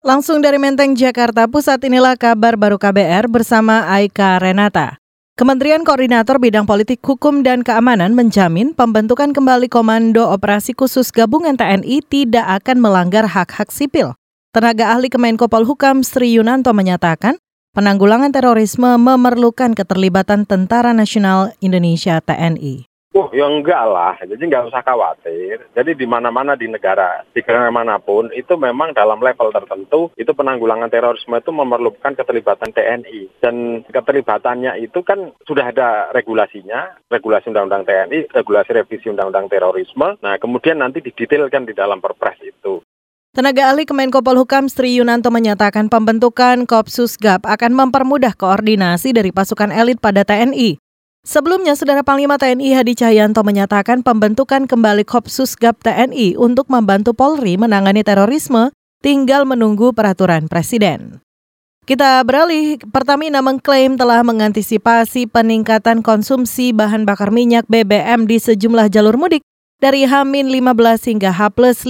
Langsung dari Menteng, Jakarta Pusat inilah kabar baru KBR bersama Aika Renata. Kementerian Koordinator Bidang Politik Hukum dan Keamanan menjamin pembentukan kembali Komando Operasi Khusus Gabungan TNI tidak akan melanggar hak-hak sipil. Tenaga ahli Kemenko Polhukam Sri Yunanto menyatakan, penanggulangan terorisme memerlukan keterlibatan Tentara Nasional Indonesia TNI. Oh, ya enggak lah. Jadi enggak usah khawatir. Jadi di mana-mana di negara, di negara mana pun, itu memang dalam level tertentu, itu penanggulangan terorisme itu memerlukan keterlibatan TNI. Dan keterlibatannya itu kan sudah ada regulasinya, regulasi Undang-Undang TNI, regulasi revisi Undang-Undang terorisme. Nah, kemudian nanti didetailkan di dalam perpres itu. Tenaga ahli Kemenko Polhukam Sri Yunanto menyatakan pembentukan Kopsus GAP akan mempermudah koordinasi dari pasukan elit pada TNI. Sebelumnya, Saudara Panglima TNI Hadi Cahyanto menyatakan pembentukan kembali Kopsus Gap TNI untuk membantu Polri menangani terorisme tinggal menunggu peraturan Presiden. Kita beralih, Pertamina mengklaim telah mengantisipasi peningkatan konsumsi bahan bakar minyak BBM di sejumlah jalur mudik dari Hamin 15 hingga H 15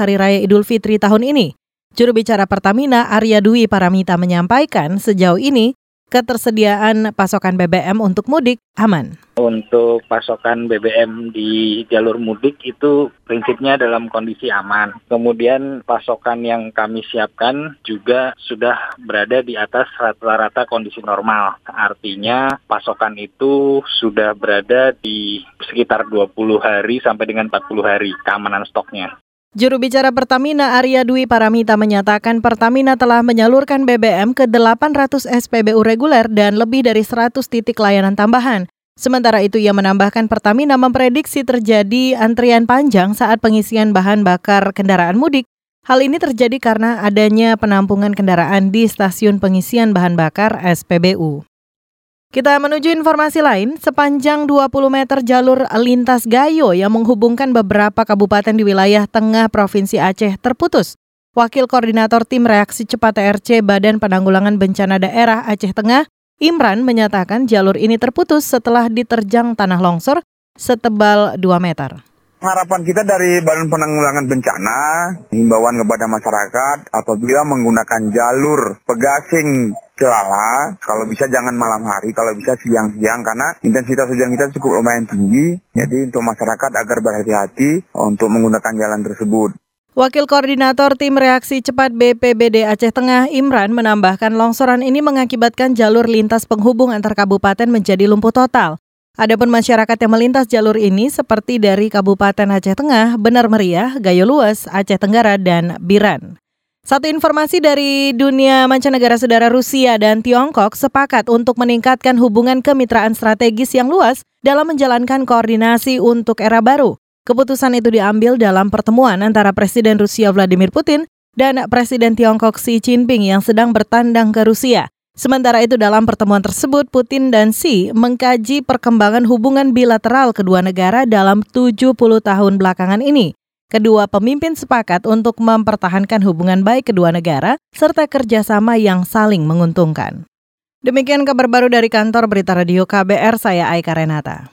Hari Raya Idul Fitri tahun ini. Juru bicara Pertamina Arya Dwi Paramita menyampaikan sejauh ini ketersediaan pasokan BBM untuk mudik aman? Untuk pasokan BBM di jalur mudik itu prinsipnya dalam kondisi aman. Kemudian pasokan yang kami siapkan juga sudah berada di atas rata-rata kondisi normal. Artinya pasokan itu sudah berada di sekitar 20 hari sampai dengan 40 hari keamanan stoknya. Juru bicara Pertamina Arya Dwi Paramita menyatakan Pertamina telah menyalurkan BBM ke 800 SPBU reguler dan lebih dari 100 titik layanan tambahan. Sementara itu ia menambahkan Pertamina memprediksi terjadi antrian panjang saat pengisian bahan bakar kendaraan mudik. Hal ini terjadi karena adanya penampungan kendaraan di stasiun pengisian bahan bakar SPBU. Kita menuju informasi lain, sepanjang 20 meter jalur lintas Gayo yang menghubungkan beberapa kabupaten di wilayah tengah Provinsi Aceh terputus. Wakil Koordinator Tim Reaksi Cepat TRC Badan Penanggulangan Bencana Daerah Aceh Tengah, Imran menyatakan jalur ini terputus setelah diterjang tanah longsor setebal 2 meter. Harapan kita dari Badan Penanggulangan Bencana, himbauan kepada masyarakat apabila menggunakan jalur pegasing celala, kalau bisa jangan malam hari, kalau bisa siang-siang karena intensitas hujan kita cukup lumayan tinggi. Jadi untuk masyarakat agar berhati-hati untuk menggunakan jalan tersebut. Wakil Koordinator Tim Reaksi Cepat BPBD Aceh Tengah, Imran, menambahkan longsoran ini mengakibatkan jalur lintas penghubung antar kabupaten menjadi lumpuh total. Adapun masyarakat yang melintas jalur ini seperti dari Kabupaten Aceh Tengah, Benar Meriah, Gayo Luas, Aceh Tenggara, dan Biran. Satu informasi dari dunia mancanegara saudara Rusia dan Tiongkok sepakat untuk meningkatkan hubungan kemitraan strategis yang luas dalam menjalankan koordinasi untuk era baru. Keputusan itu diambil dalam pertemuan antara Presiden Rusia Vladimir Putin dan Presiden Tiongkok Xi Jinping yang sedang bertandang ke Rusia. Sementara itu dalam pertemuan tersebut Putin dan Xi mengkaji perkembangan hubungan bilateral kedua negara dalam 70 tahun belakangan ini. Kedua pemimpin sepakat untuk mempertahankan hubungan baik kedua negara serta kerjasama yang saling menguntungkan. Demikian kabar baru dari kantor Berita Radio KBR, saya Aika Renata.